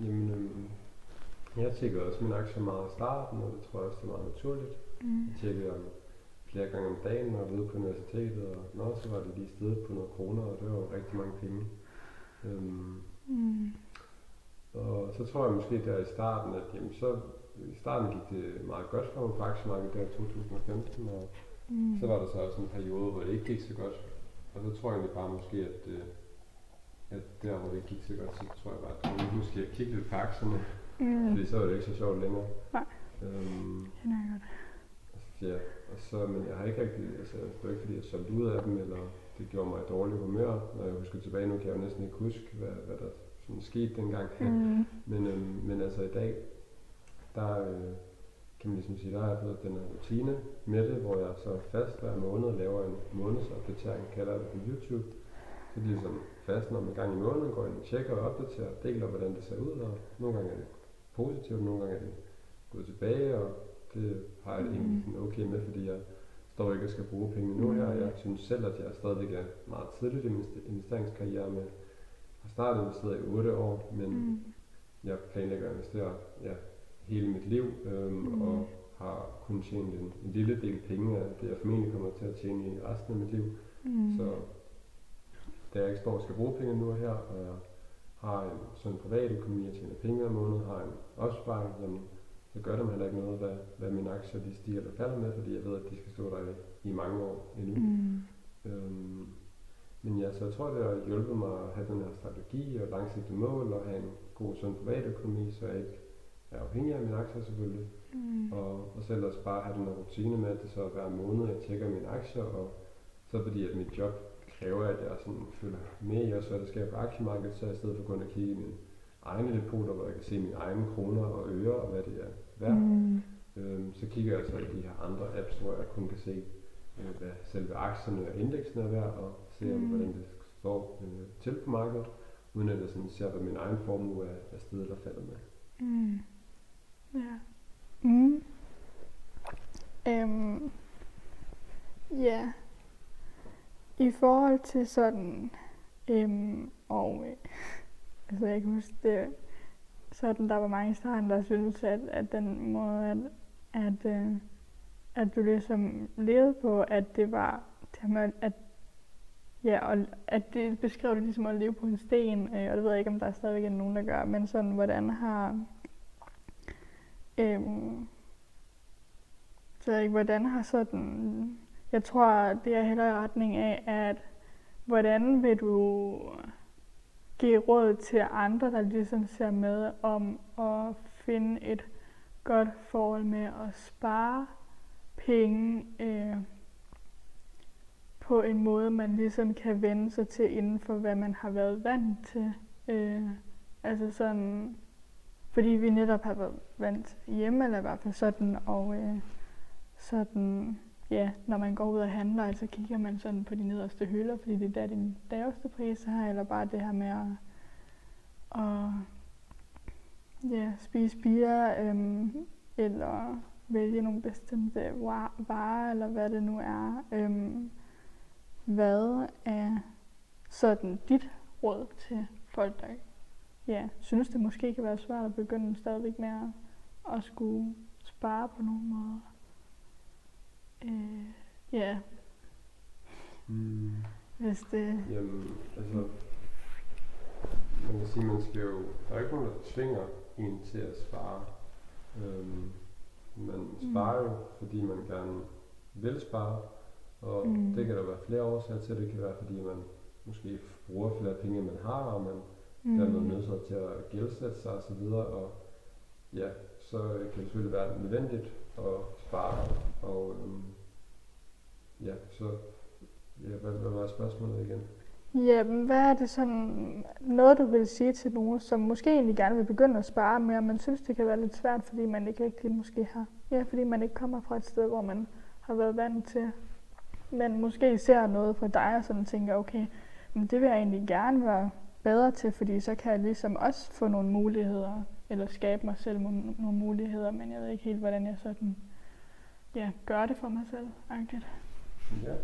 Jamen, øhm, jeg tjekker også min aktier meget i starten, og det tror jeg også, det er meget naturligt. Mm. Jeg tjekker um, flere gange om dagen, når jeg er ude på universitetet, og når så var det lige stedet på nogle kroner, og det var jo rigtig mange penge. Øhm, mm. Og så tror jeg måske der i starten, at jamen, så i starten gik det meget godt for mig på aktiemarkedet der i 2015, og
Mm.
så var der så også en periode, hvor det ikke gik så godt. Og så tror jeg egentlig bare måske, at, øh, at der hvor det ikke gik så godt, så tror jeg bare, at jeg måske at kigge lidt på aktierne,
Mm.
fordi så var det ikke så sjovt længere.
Nej.
Øhm,
Kender jeg godt.
ja, og så, men jeg har ikke rigtig, altså det var ikke fordi jeg solgte ud af dem, eller det gjorde mig i dårlig humør. Når jeg husker tilbage nu, kan jeg jo næsten ikke huske, hvad, hvad der sådan skete dengang.
Mm.
Men, øhm, men altså i dag, der øh, kan man ligesom sige, der har jeg fået den her rutine med det, hvor jeg så fast hver måned laver en månedsopdatering, kalder jeg det på YouTube. Så det er ligesom fast, når man gang i måneden går ind og tjekker og opdaterer, deler hvordan det ser ud, og nogle gange er det positivt, nogle gange er det gået tilbage, og det har jeg det egentlig
Mhm.
sådan okay med, fordi jeg står ikke og skal bruge penge nu her. Jeg synes selv, at jeg stadigvæk er meget tidligt i min investeringskarriere med, har startet investeret i 8 år, men
Mm.
jeg planlægger at investere ja, hele mit liv, øhm,
Mm.
og har kun tjent en, en lille del penge af det, jeg formentlig kommer til at tjene i resten af mit liv.
Mm.
Så da jeg ikke står og skal bruge penge nu og her, og jeg har en sådan privat økonomi, jeg tjener penge hver måned, har en opsparing, jamen, så gør det mig heller ikke noget, hvad, hvad mine aktier de stiger eller falder med, fordi jeg ved, at de skal stå der i, i mange år endnu.
Mm.
Øhm, men ja, så jeg tror, det har hjulpet mig at have den her strategi og langsigtede mål og have en god, sund privatøkonomi, så jeg ikke er afhængig af mine aktier selvfølgelig.
Mm.
Og, og så ellers bare have den her rutine med, at det så er hver måned, jeg tjekker mine aktier, og så fordi at mit job kræver, at jeg sådan følger med i også, hvad der sker på aktiemarkedet, så i stedet for kun at kigge i mine egne depoter, hvor jeg kan se mine egne kroner og øre og hvad det er værd,
Mm.
Øhm, så kigger jeg så i de her andre apps, hvor jeg kun kan se, øh, hvad selve aktierne og indeksene er værd, og se
Mm.
hvordan det står øh, til på markedet, uden at jeg sådan ser, hvad min egen formue er, er stedet eller faldet med.
Mm. Ja. Mm. Øhm. Ja. I forhold til sådan, øhm, og øh, altså jeg kan huske det, sådan der var mange i starten, der syntes, at, at den måde, at, at, øh, at du ligesom levede på, at det var, at, at Ja, og at det beskrev det ligesom at leve på en sten, øh, og det ved jeg ikke, om der stadigvæk er nogen, der gør, men sådan, hvordan har... Øhm, så jeg ikke, hvordan har sådan... Jeg tror, det er heller i retning af, at hvordan vil du give råd til andre, der ligesom ser med om at finde et godt forhold med at spare penge, øh, på en måde, man ligesom kan vende sig til inden for, hvad man har været vant til. Øh, altså sådan, fordi vi netop har været vant hjemme, eller i hvert fald sådan, og øh, sådan, ja, når man går ud og handler, så kigger man sådan på de nederste hylder, fordi det er der, de laveste priser her, eller bare det her med at, at ja, spise bier, øhm, eller vælge nogle bestemte varer, eller hvad det nu er. Øhm, hvad er sådan dit råd til folk, der ja, synes, det måske kan være svært at begynde stadigvæk med at, at skulle spare på nogle måder? Øh, ja,
Mm.
hvis det...
Jamen, altså, man kan sige, man skal jo, der er ikke nogen, der tvinger en til at spare. Øhm, man sparer jo, fordi man gerne vil spare, og
Mm.
mm. det kan der være flere årsager til. Det kan være, fordi man måske bruger flere penge, end man har, og man mm. dermed
Mm,
nødt til at gældsætte sig osv. Og ja, så kan det selvfølgelig være nødvendigt at spare. Og øhm, ja, så ja, hvad, hvad var spørgsmålet igen?
ja, men hvad er det sådan, noget du vil sige til nogen, som måske egentlig gerne vil begynde at spare mere, men synes, det kan være lidt svært, fordi man ikke rigtig måske har, ja, fordi man ikke kommer fra et sted, hvor man har været vant til, men måske ser noget fra dig og sådan tænker, okay, men det vil jeg egentlig gerne være bedre til, fordi så kan jeg ligesom også få nogle muligheder, eller skabe mig selv nogle, muligheder, men jeg ved ikke helt, hvordan jeg sådan, ja, gør det for mig selv, agtigt.
Ja.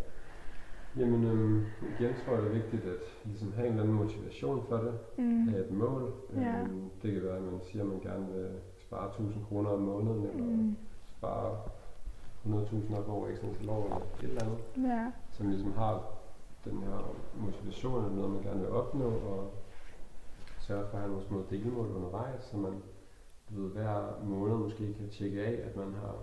Jamen, øhm, igen tror jeg, det er vigtigt at ligesom have en eller anden motivation for det.
Mm.
Have et mål.
Ja.
Øhm, det kan være, at man siger, at man gerne vil spare 1000 kroner om måneden, eller
Mm.
spare 100.000 op over ekstra til år, eller et eller andet.
Ja.
Som ligesom har den her motivation, eller noget, man gerne vil opnå, og sørge for at have nogle små delmål undervejs, så man du ved, hver måned måske kan tjekke af, at man har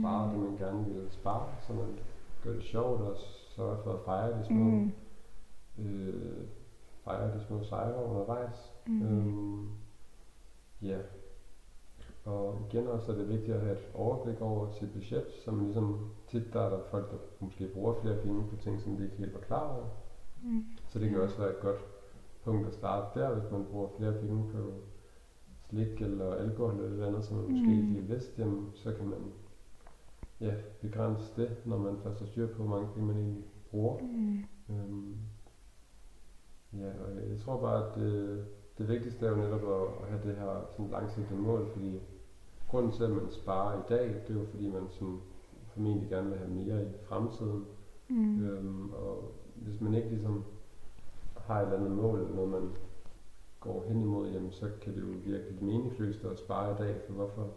sparet det, man gerne vil spare, så man gør det sjovt og sørger for at fejre de små,
Mm.
øh, fejre de små sejre undervejs.
Mm.
Øhm, ja. Og igen også er det vigtigt at have et overblik over sit budget, så man ligesom tit der er der folk, der måske bruger flere penge på ting, som de ikke helt var klar over.
Mm.
Så det kan også være et godt punkt at starte der, hvis man bruger flere penge på slik eller alkohol eller et eller andet, som man måske
Mm.
ikke lige vidste, jamen, så kan man ja, begrænse det, når man først har styr på, hvor mange penge man egentlig bruger.
Mm.
Øhm, ja, og jeg tror bare, at det, det vigtigste er jo netop at, at have det her sådan langsigtede mål, fordi grunden til, at man sparer i dag, det er jo fordi, man sådan formentlig gerne vil have mere i fremtiden.
Mm.
Øhm, og hvis man ikke ligesom har et eller andet mål, når man går hen imod, jamen, så kan det jo virke lidt meningsløst at spare i dag, for hvorfor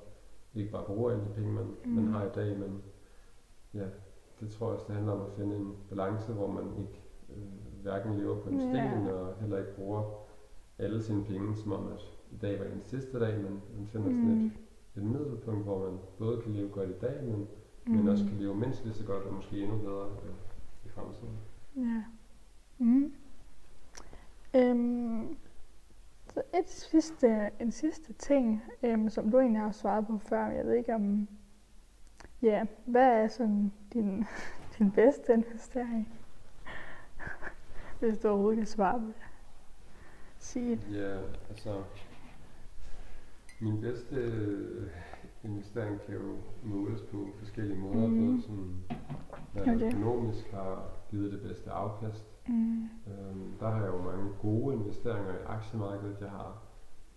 ikke bare bruge alle de penge, man, mm. man har i dag, men ja, det tror jeg også, det handler om at finde en balance, hvor man ikke øh, hverken lever på en
Ja.
sten, og heller ikke bruger alle sine penge, som om at i dag var en sidste dag, men man finder sådan
Mm.
et, et middelpunkt, hvor man både kan leve godt i dag, men,
Mm.
men også kan leve mindst lige så godt, og måske endnu bedre øh, i fremtiden.
Ja. Mm. Øhm, så et sidste, en sidste ting, øhm, som du egentlig har svaret på før, jeg ved ikke om, ja, hvad er sådan din, din bedste investering? Hvis du overhovedet kan svare på det. Sig det.
Ja, altså min bedste øh, investering kan jo måles på forskellige måder,
Mhm.
både sådan, hvad
det.
økonomisk har givet det bedste afkast.
Mm.
Øhm, der har jeg jo mange gode investeringer i aktiemarkedet. Jeg har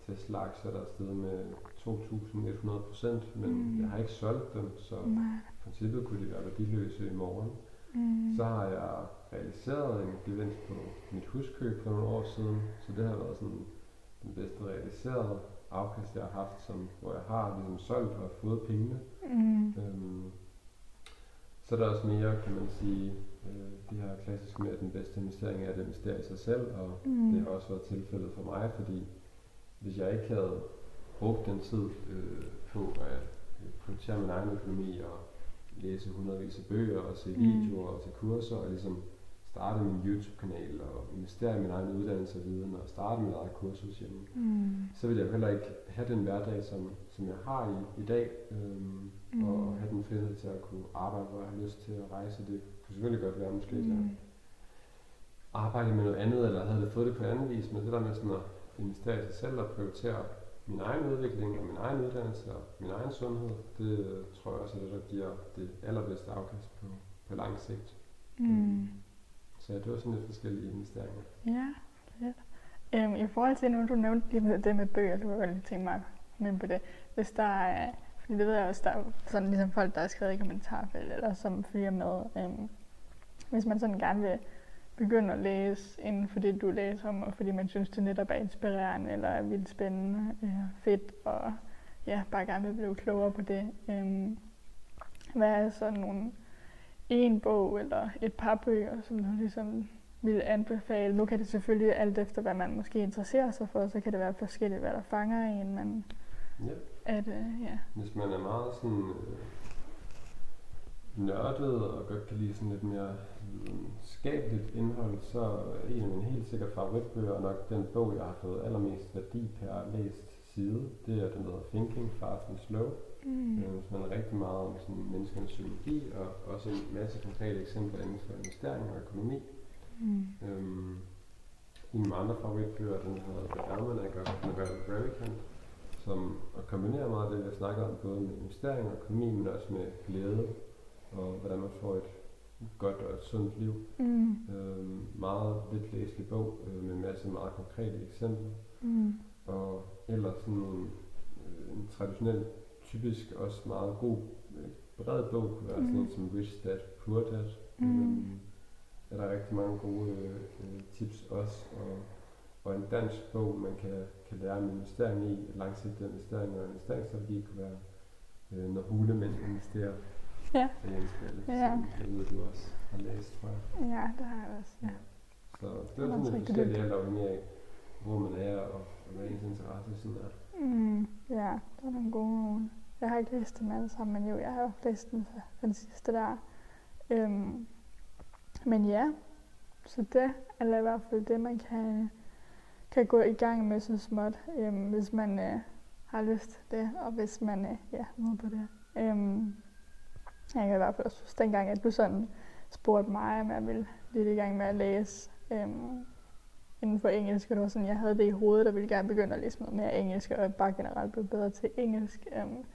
Tesla-aktier, der er steget med 2.100 procent, men
Mhm.
jeg har ikke solgt dem, så i
Nej.
princippet kunne de være værdiløse i morgen.
Mm.
Så har jeg realiseret en gevinst på mit huskøb for nogle år siden, så det har været sådan den bedste realiserede afkast, jeg har haft, som, hvor jeg har ligesom solgt og fået pengene.
Mm.
Øhm, så er der også mere, kan man sige, øh, det her klassisk med, at den bedste investering er at investere i sig selv, og
Mm.
det har også været tilfældet for mig, fordi hvis jeg ikke havde brugt den tid øh, på at øh, prioritere min egen økonomi og læse hundredvis af bøger og se
Mm.
videoer og tage kurser og ligesom starte min YouTube-kanal og investere i min egen uddannelse og viden og starte mit eget kursus hjemme,
Mm.
så ville jeg heller ikke have den hverdag, som, som jeg har i, i dag, øhm,
Mm.
og have den frihed til at kunne arbejde, hvor jeg har lyst til at rejse. Det kunne selvfølgelig godt være måske, at jeg
Mm.
arbejde med noget andet, eller havde det fået det på anden vis, men det der med sådan at investere i sig selv og prioritere min egen udvikling og min egen uddannelse og min egen sundhed, det øh, tror jeg også er det, der giver det allerbedste afkast på, på lang sigt.
Mm.
Så ja, det var sådan lidt forskellige investeringer.
Ja, fedt. Øhm, I forhold til, nu du nævnte lige med, det med bøger, så kunne jeg godt lige tænke mig med på det. Hvis der er, fordi det ved jeg også, der er sådan ligesom folk, der har skrevet i kommentarfeltet, eller som følger med. Øhm, hvis man sådan gerne vil begynde at læse inden for det, du læser om, og fordi man synes, det netop er inspirerende, eller er vildt spændende, øh, fedt, og ja, bare gerne vil blive klogere på det. Øhm, hvad er sådan nogle en bog eller et par bøger, som du ligesom vil anbefale. Nu kan det selvfølgelig alt efter, hvad man måske interesserer sig for, så kan det være forskelligt, hvad der fanger en, men
Ja.
at, øh, ja.
Hvis man er meget sådan øh, nørdet og godt kan lide sådan lidt mere skabeligt indhold, så er en af mine helt sikkert favoritbøger nok den bog, jeg har fået allermest værdi per læst side. Det er den, der hedder Thinking Fast and Slow.
Mm.
Øh, hvis man er rigtig meget om sådan menneskernes psykologi og også en masse konkrete eksempler inden for investering og økonomi.
Mm.
Øhm, en af mine andre favoritbøger, den hedder The Almanac of Naval Ravikant, som kombinerer meget det, vi har snakket om, både med investering og økonomi, men også med glæde, og hvordan man får et godt og et sundt liv.
Mm.
Øhm, meget lidt læselig bog øh, med en masse meget konkrete eksempler.
Mm.
Og ellers sådan en, øh, en traditionel, typisk også meget god, øh, bred bog kunne være sådan
Mm.
en som Rich Dad, Poor Dad.
Mm.
Øhm, er der rigtig mange gode øh, øh, tips også. Og, og en dansk bog, man kan, kan lære om investering i, langsigtet investering og investeringsstrategi kunne være, øh, når hulemænd investerer
Ja.
af Jens Balle,
Ja.
som jeg ved, du også har læst, tror jeg.
Ja, det har jeg også. Ja.
Så det
er
sådan lidt forskelligt alt afhængig af, hvor man er, og, og hvad ens interesse sådan er.
Mm, ja, der er nogle gode nogle. Jeg har ikke læst dem alle sammen, men jo, jeg har læst den, den sidste der. Øhm, men ja, så det er i hvert fald det, man kan, kan gå i gang med så småt, øhm, hvis man øh, har lyst til det, og hvis man øh, ja, er på det. Øhm, jeg kan i hvert fald også huske dengang, at du sådan spurgte mig, om jeg ville lidt i gang med at læse øhm, inden for engelsk. Og det var sådan, jeg havde det i hovedet, og ville gerne begynde at læse noget mere engelsk, og bare generelt blive bedre til engelsk. Øhm,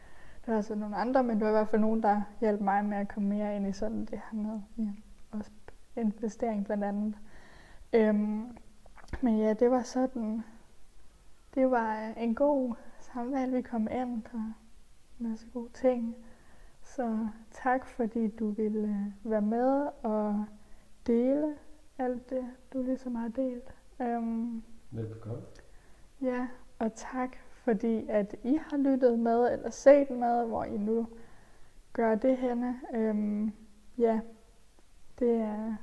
var så nogle andre, men det var i hvert fald nogen, der hjalp mig med at komme mere ind i sådan det her med ja, også investering blandt andet. Øhm, men ja, det var sådan, det var en god samtale, vi kom ind på en masse gode ting. Så tak fordi du ville være med og dele alt det, du ligesom har delt.
Um, Velbekomme.
Ja, og tak fordi at I har lyttet med eller set med, hvor I nu gør det henne. Øhm, ja, det er...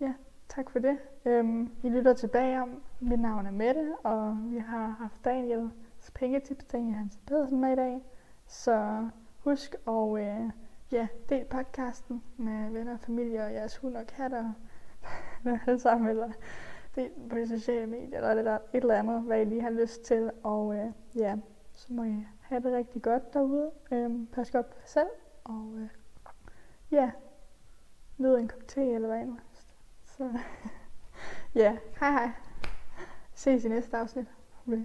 Ja, tak for det. Øhm, I lytter tilbage om. Mit navn er Mette, og vi har haft Daniels pengetips, Daniel Hans Pedersen med i dag. Så husk at øh, ja, del podcasten med venner og familie og jeres hund og katter. alle sammen, eller del på de sociale medier, eller et eller andet, hvad I lige har lyst til. Og øh, ja, så må I have det rigtig godt derude. Um, pas godt på jer selv, og øh, ja, nyd en kop te eller hvad end. Så ja, hej hej. Ses i næste afsnit. Okay.